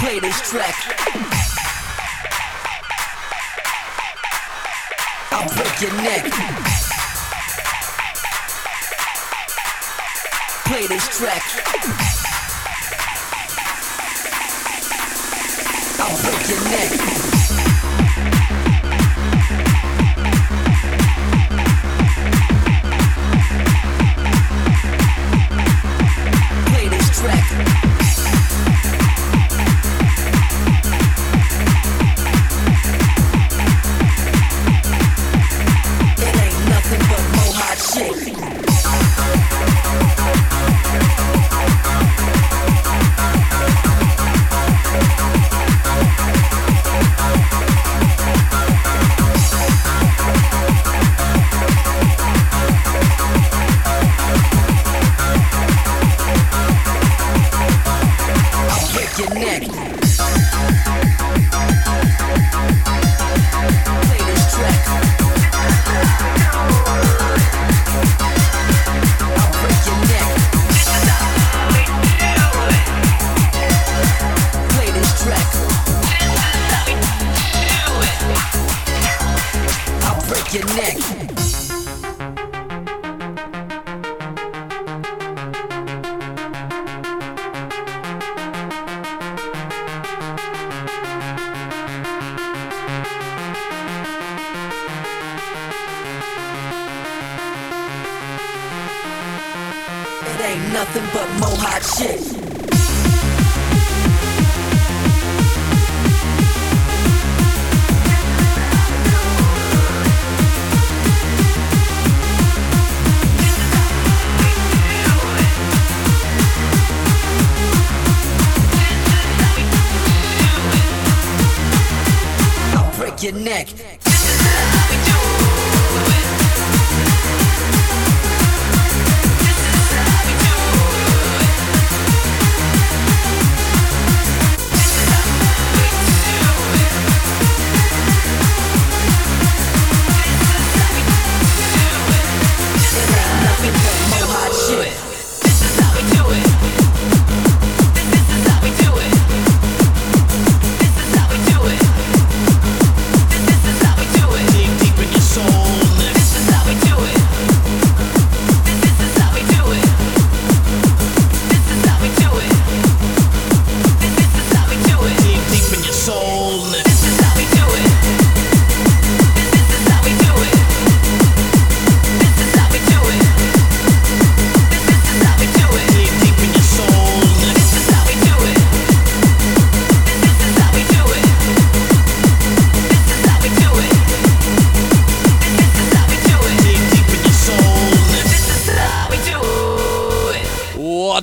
Play this track. I'll break your neck. Play this track. I'll break your neck.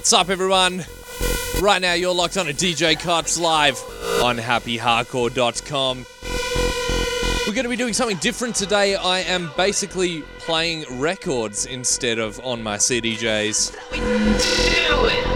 What's up, everyone? Right now, you're locked on a DJ Cuts live on happyhardcore.com. We're going to be doing something different today. I am basically playing records instead of on my CDJs.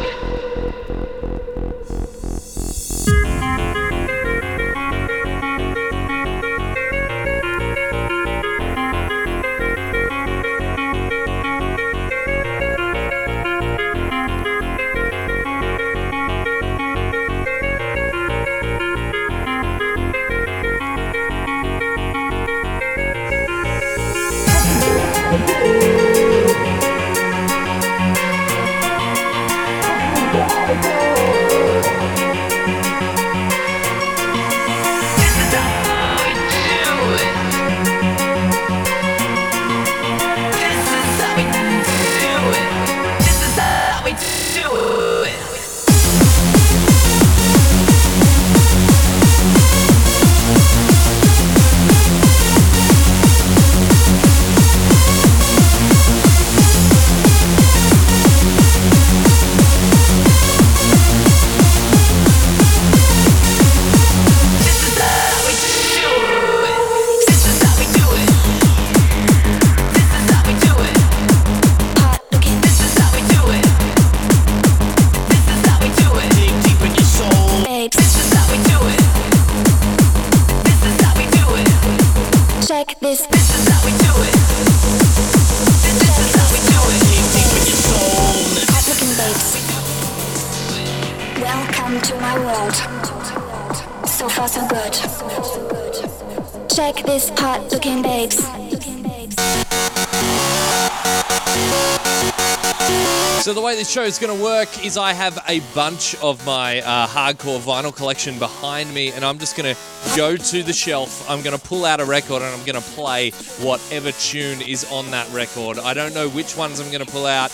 Show is going to work is I have a bunch of my uh, hardcore vinyl collection behind me, and I'm just going to go to the shelf. I'm going to pull out a record, and I'm going to play whatever tune is on that record. I don't know which ones I'm going to pull out,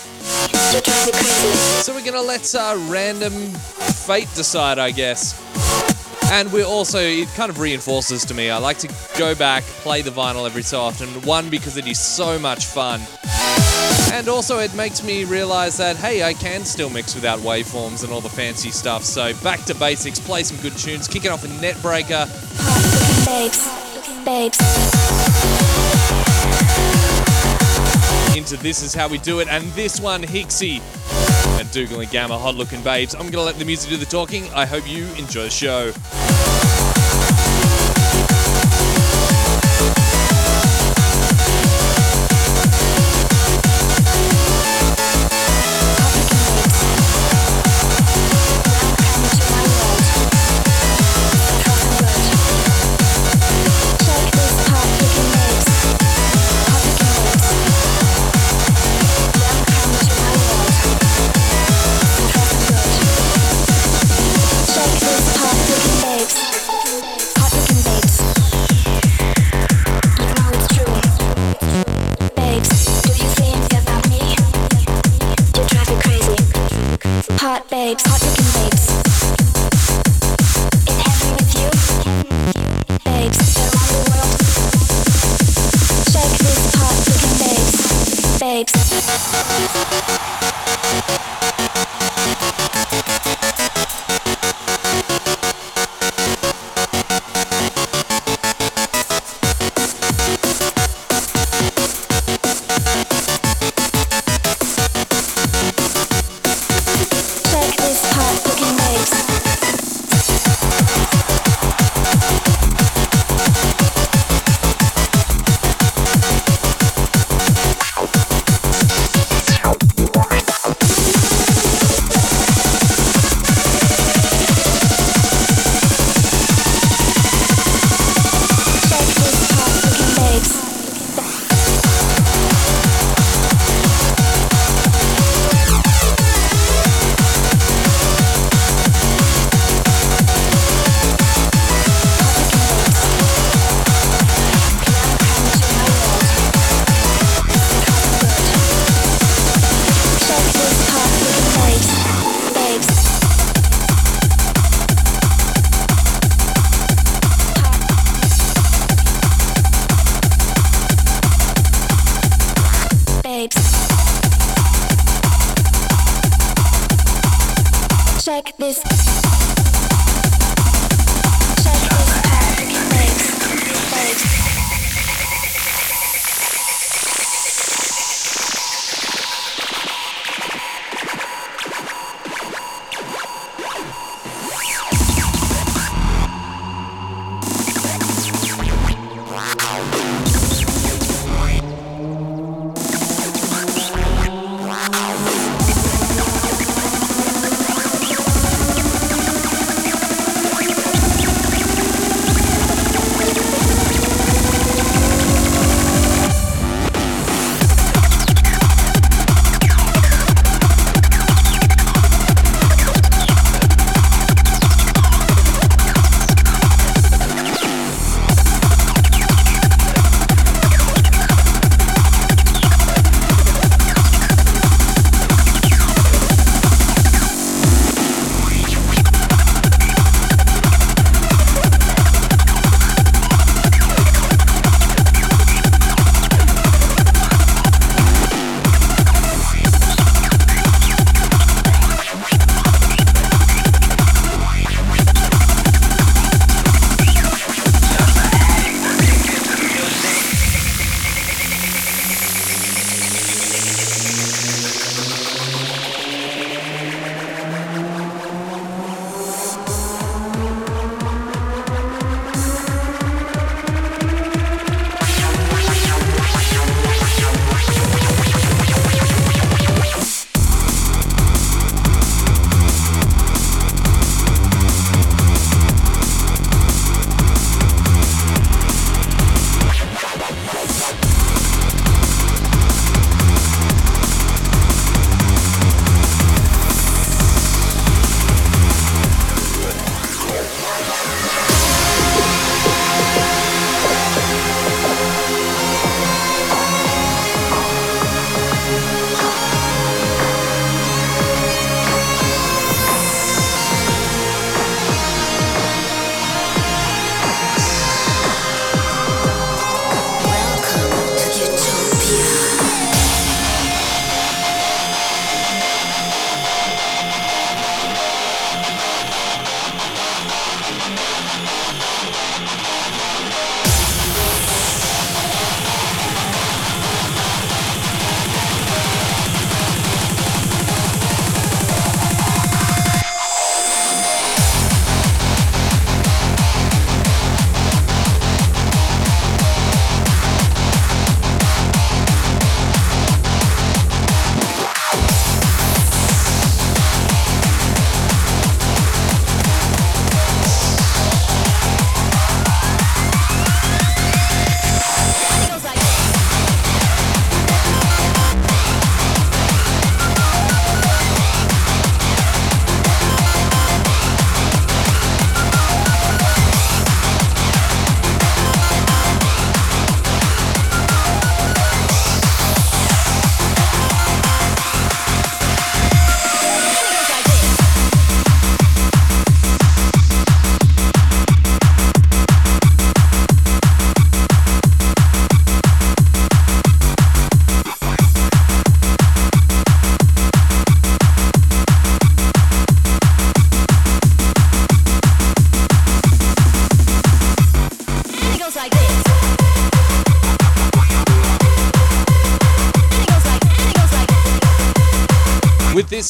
so we're going to let uh, random fate decide, I guess. And we're also, it kind of reinforces to me. I like to go back, play the vinyl every so often. One, because it is so much fun. And also, it makes me realize that, hey, I can still mix without waveforms and all the fancy stuff. So, back to basics, play some good tunes, kick it off Netbreaker. Hot looking babes. Babes. into This Is How We Do It, and this one, Hixxy and Dougal and Gammer, hot looking babes. I'm gonna let the music do the talking. I hope you enjoy the show.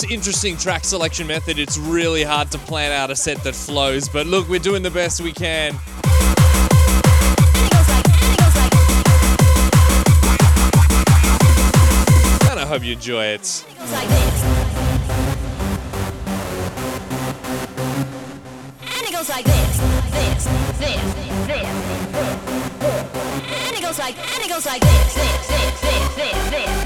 this interesting track selection method, it's really hard to plan out a set that flows, but look, we're doing the best we can. And I hope you enjoy it. like this, this, this, this, this, and it goes like, and it goes like this, this, this, this, this, this.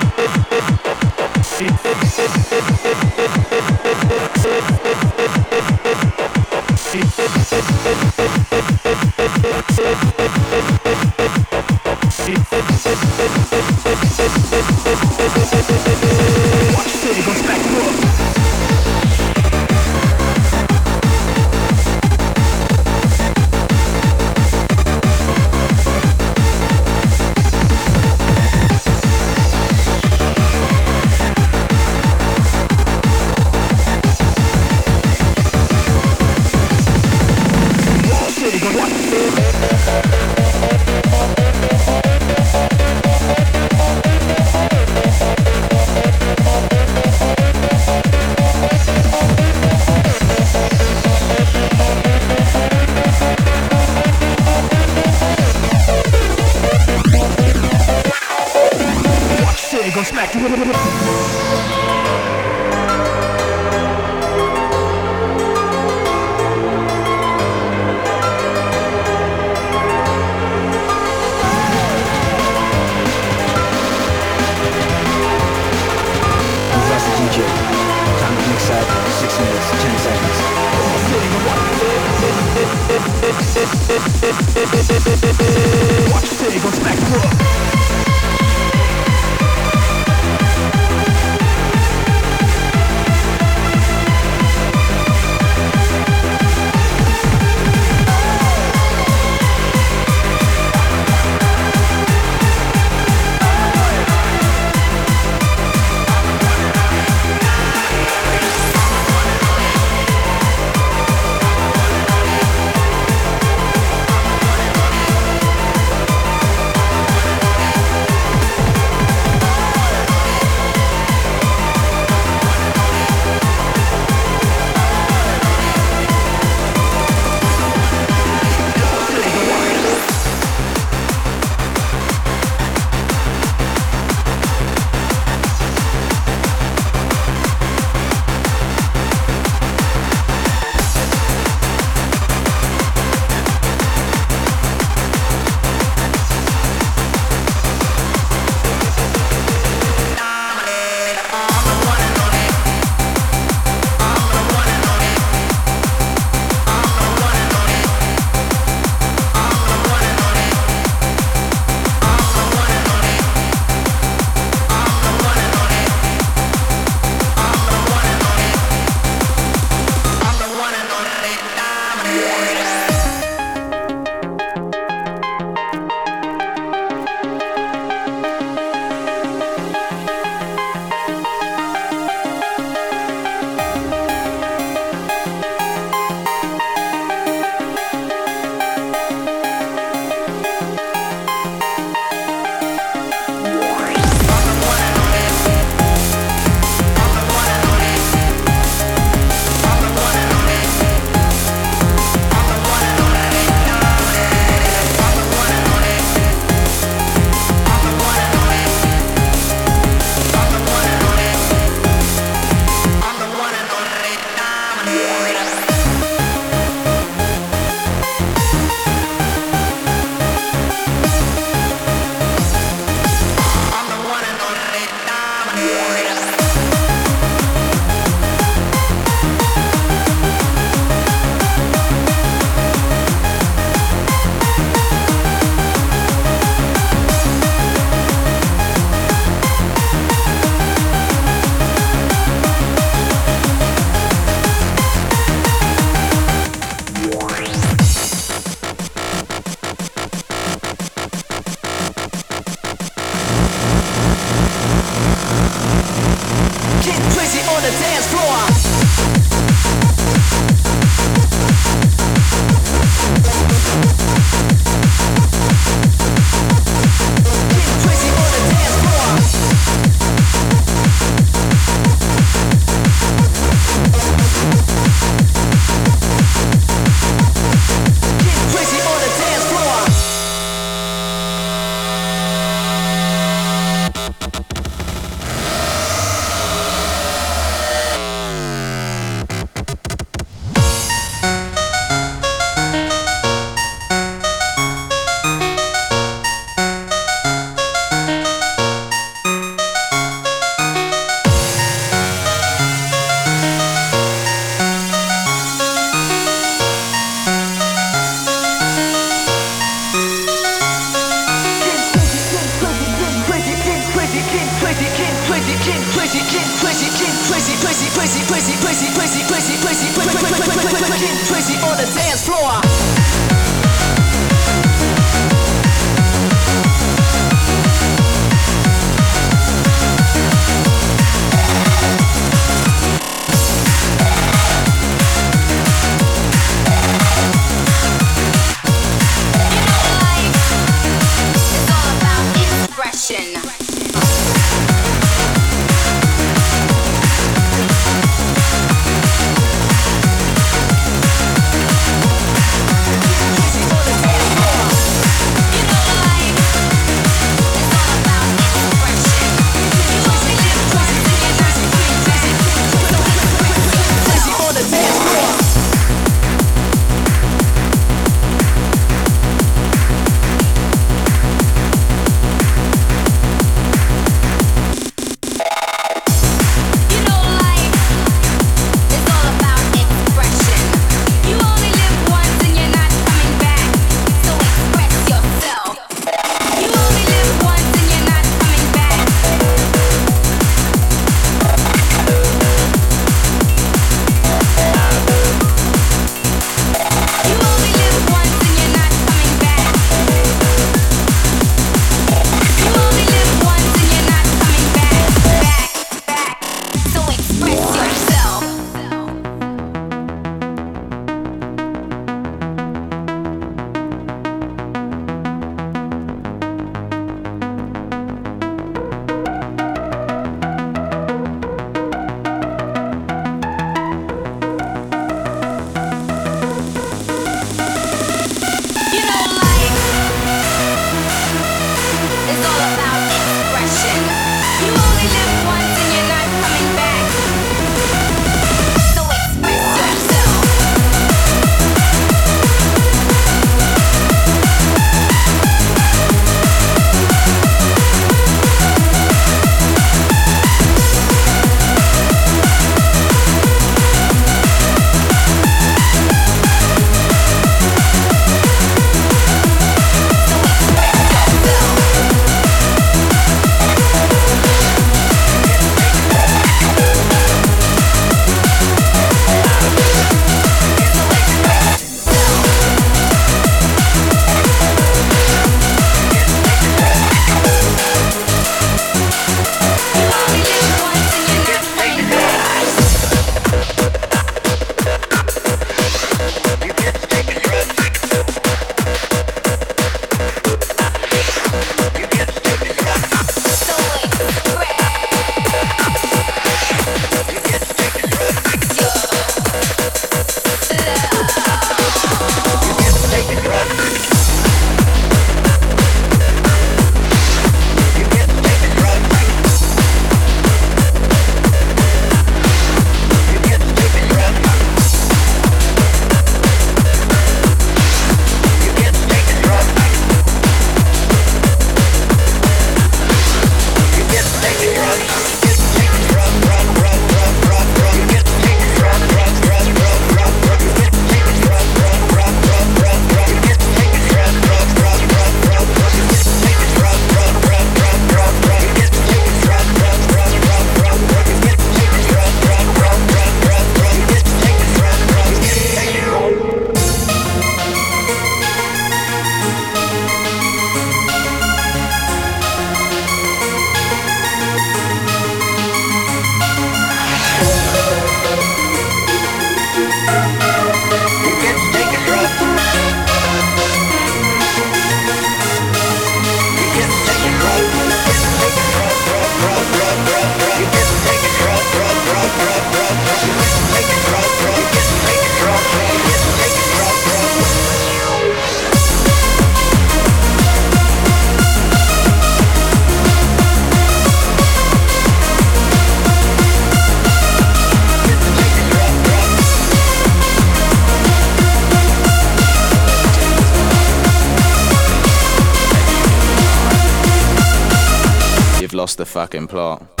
Fucking plot.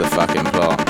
The fucking plot.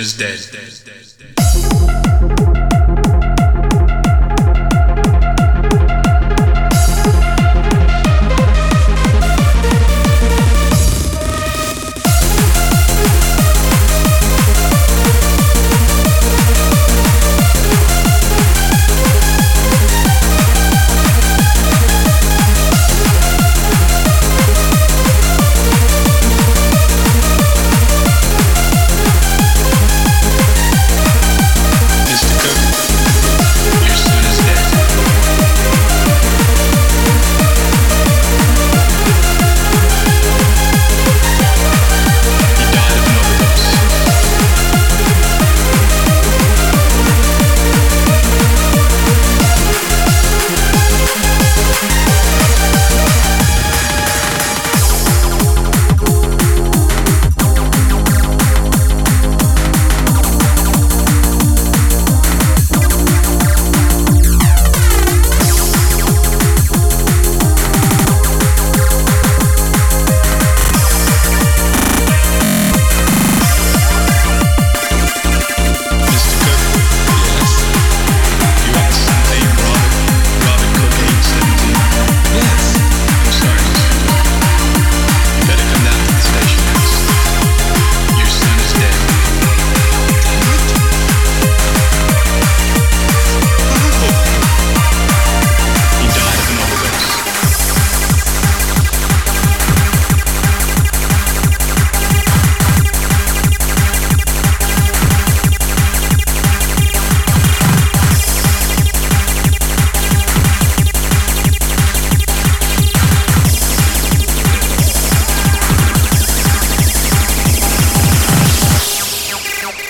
Is dead.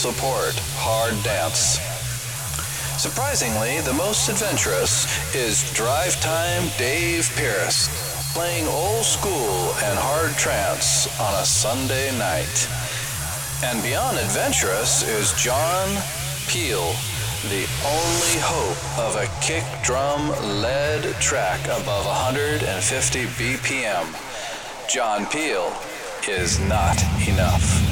support hard dance? Surprisingly, the most adventurous is Drive Time Dave Pearce, playing old school and hard trance on a Sunday night. And beyond adventurous is John Peel, the only hope of a kick drum led track above 150 BPM. John Peel is not enough.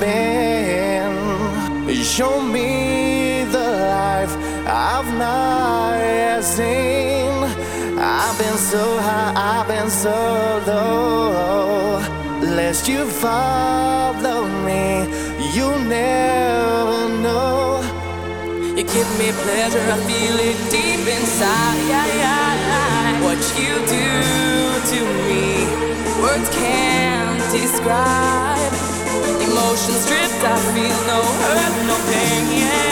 Been. Show me the life I've not yet seen. I've been so high, I've been so low. Lest you follow me, you never know. You give me pleasure, I feel it deep inside. What you do to me, words can't describe. I feel no hurt, no pain. My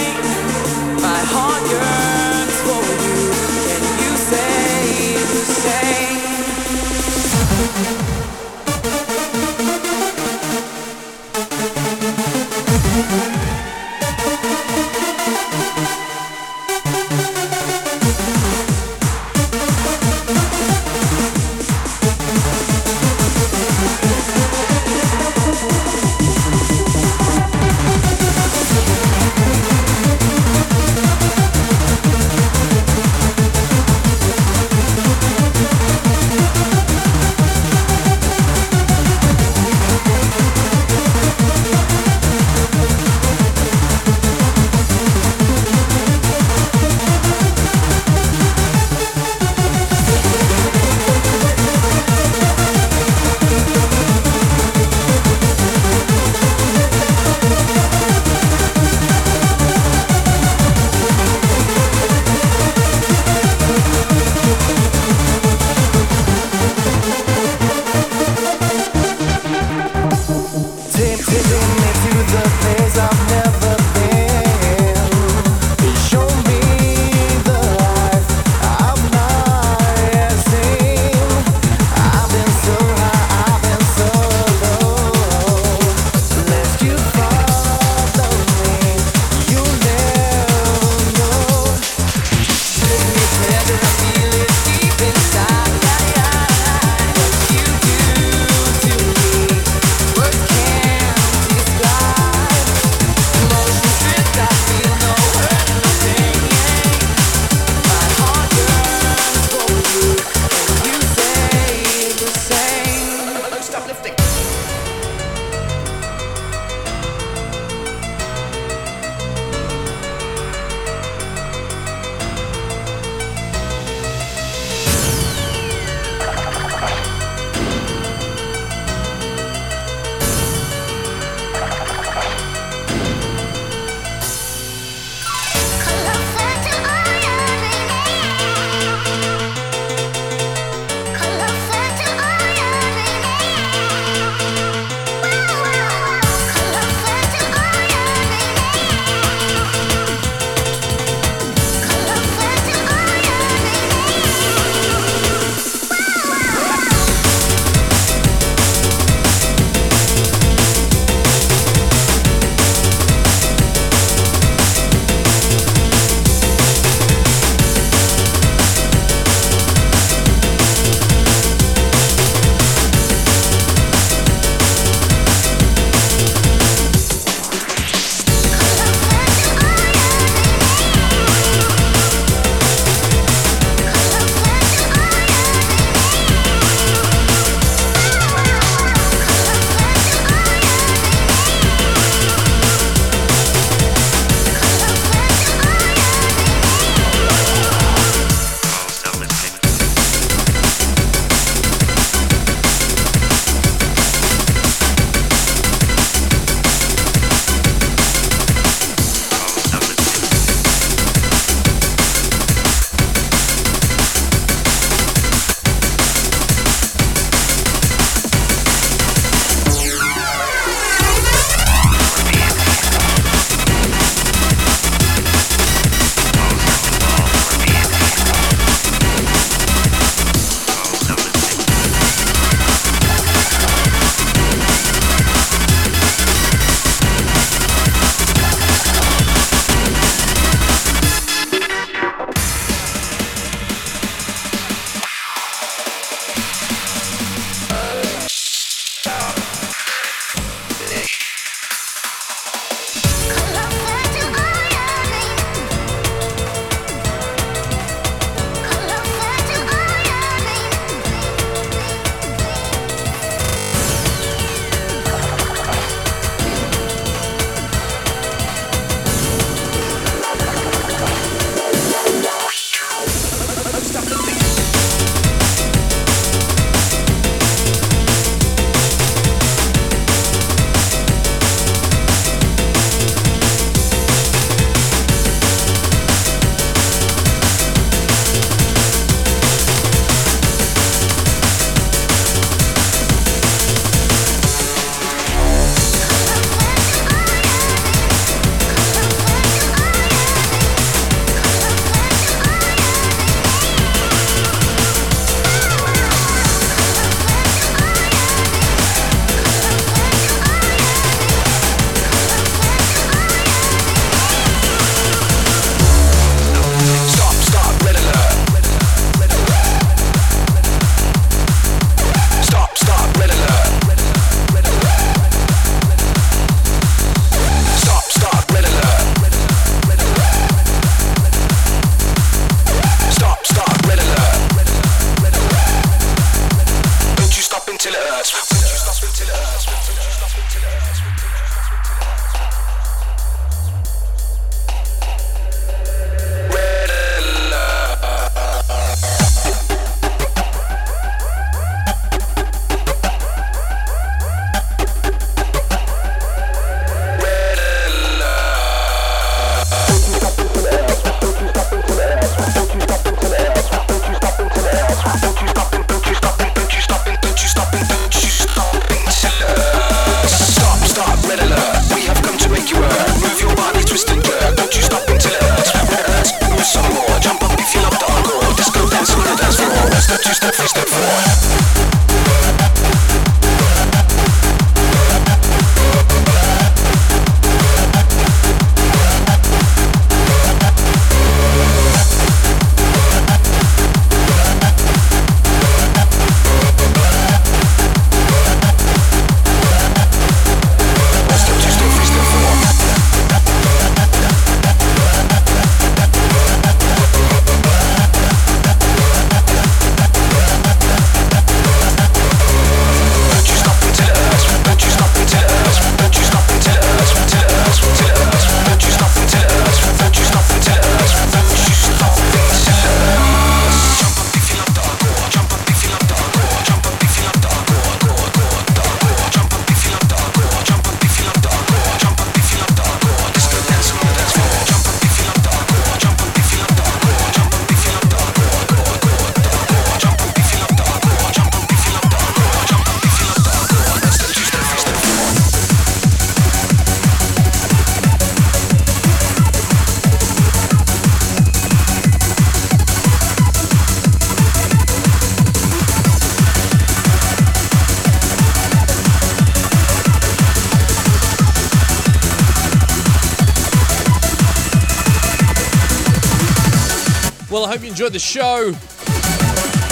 the show.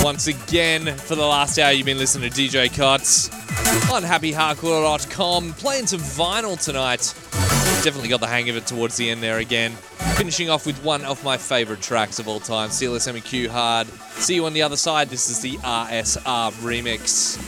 Once again, for the last hour, you've been listening to DJ Cuts on happyhardcore.com, playing some vinyl tonight. Definitely got the hang of it towards the end there again. Finishing off with one of my favorite tracks of all time, CLSMQ Hard. See you on the other side. This is the RSR remix.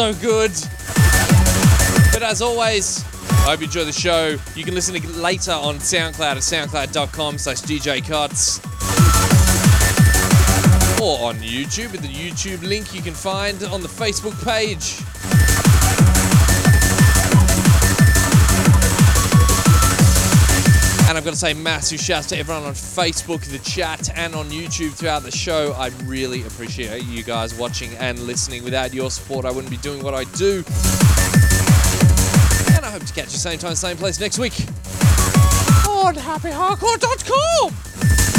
So good. But as always, I hope you enjoy the show. You can listen to it later on SoundCloud at soundcloud.com slash. Or on YouTube with the YouTube link you can find on the Facebook page. And I've got to say massive shouts to everyone on Facebook, the chat, and on YouTube throughout the show. I really appreciate you guys watching and listening. Without your support, I wouldn't be doing what I do. And I hope to catch you same time, same place next week on happyhardcore.com.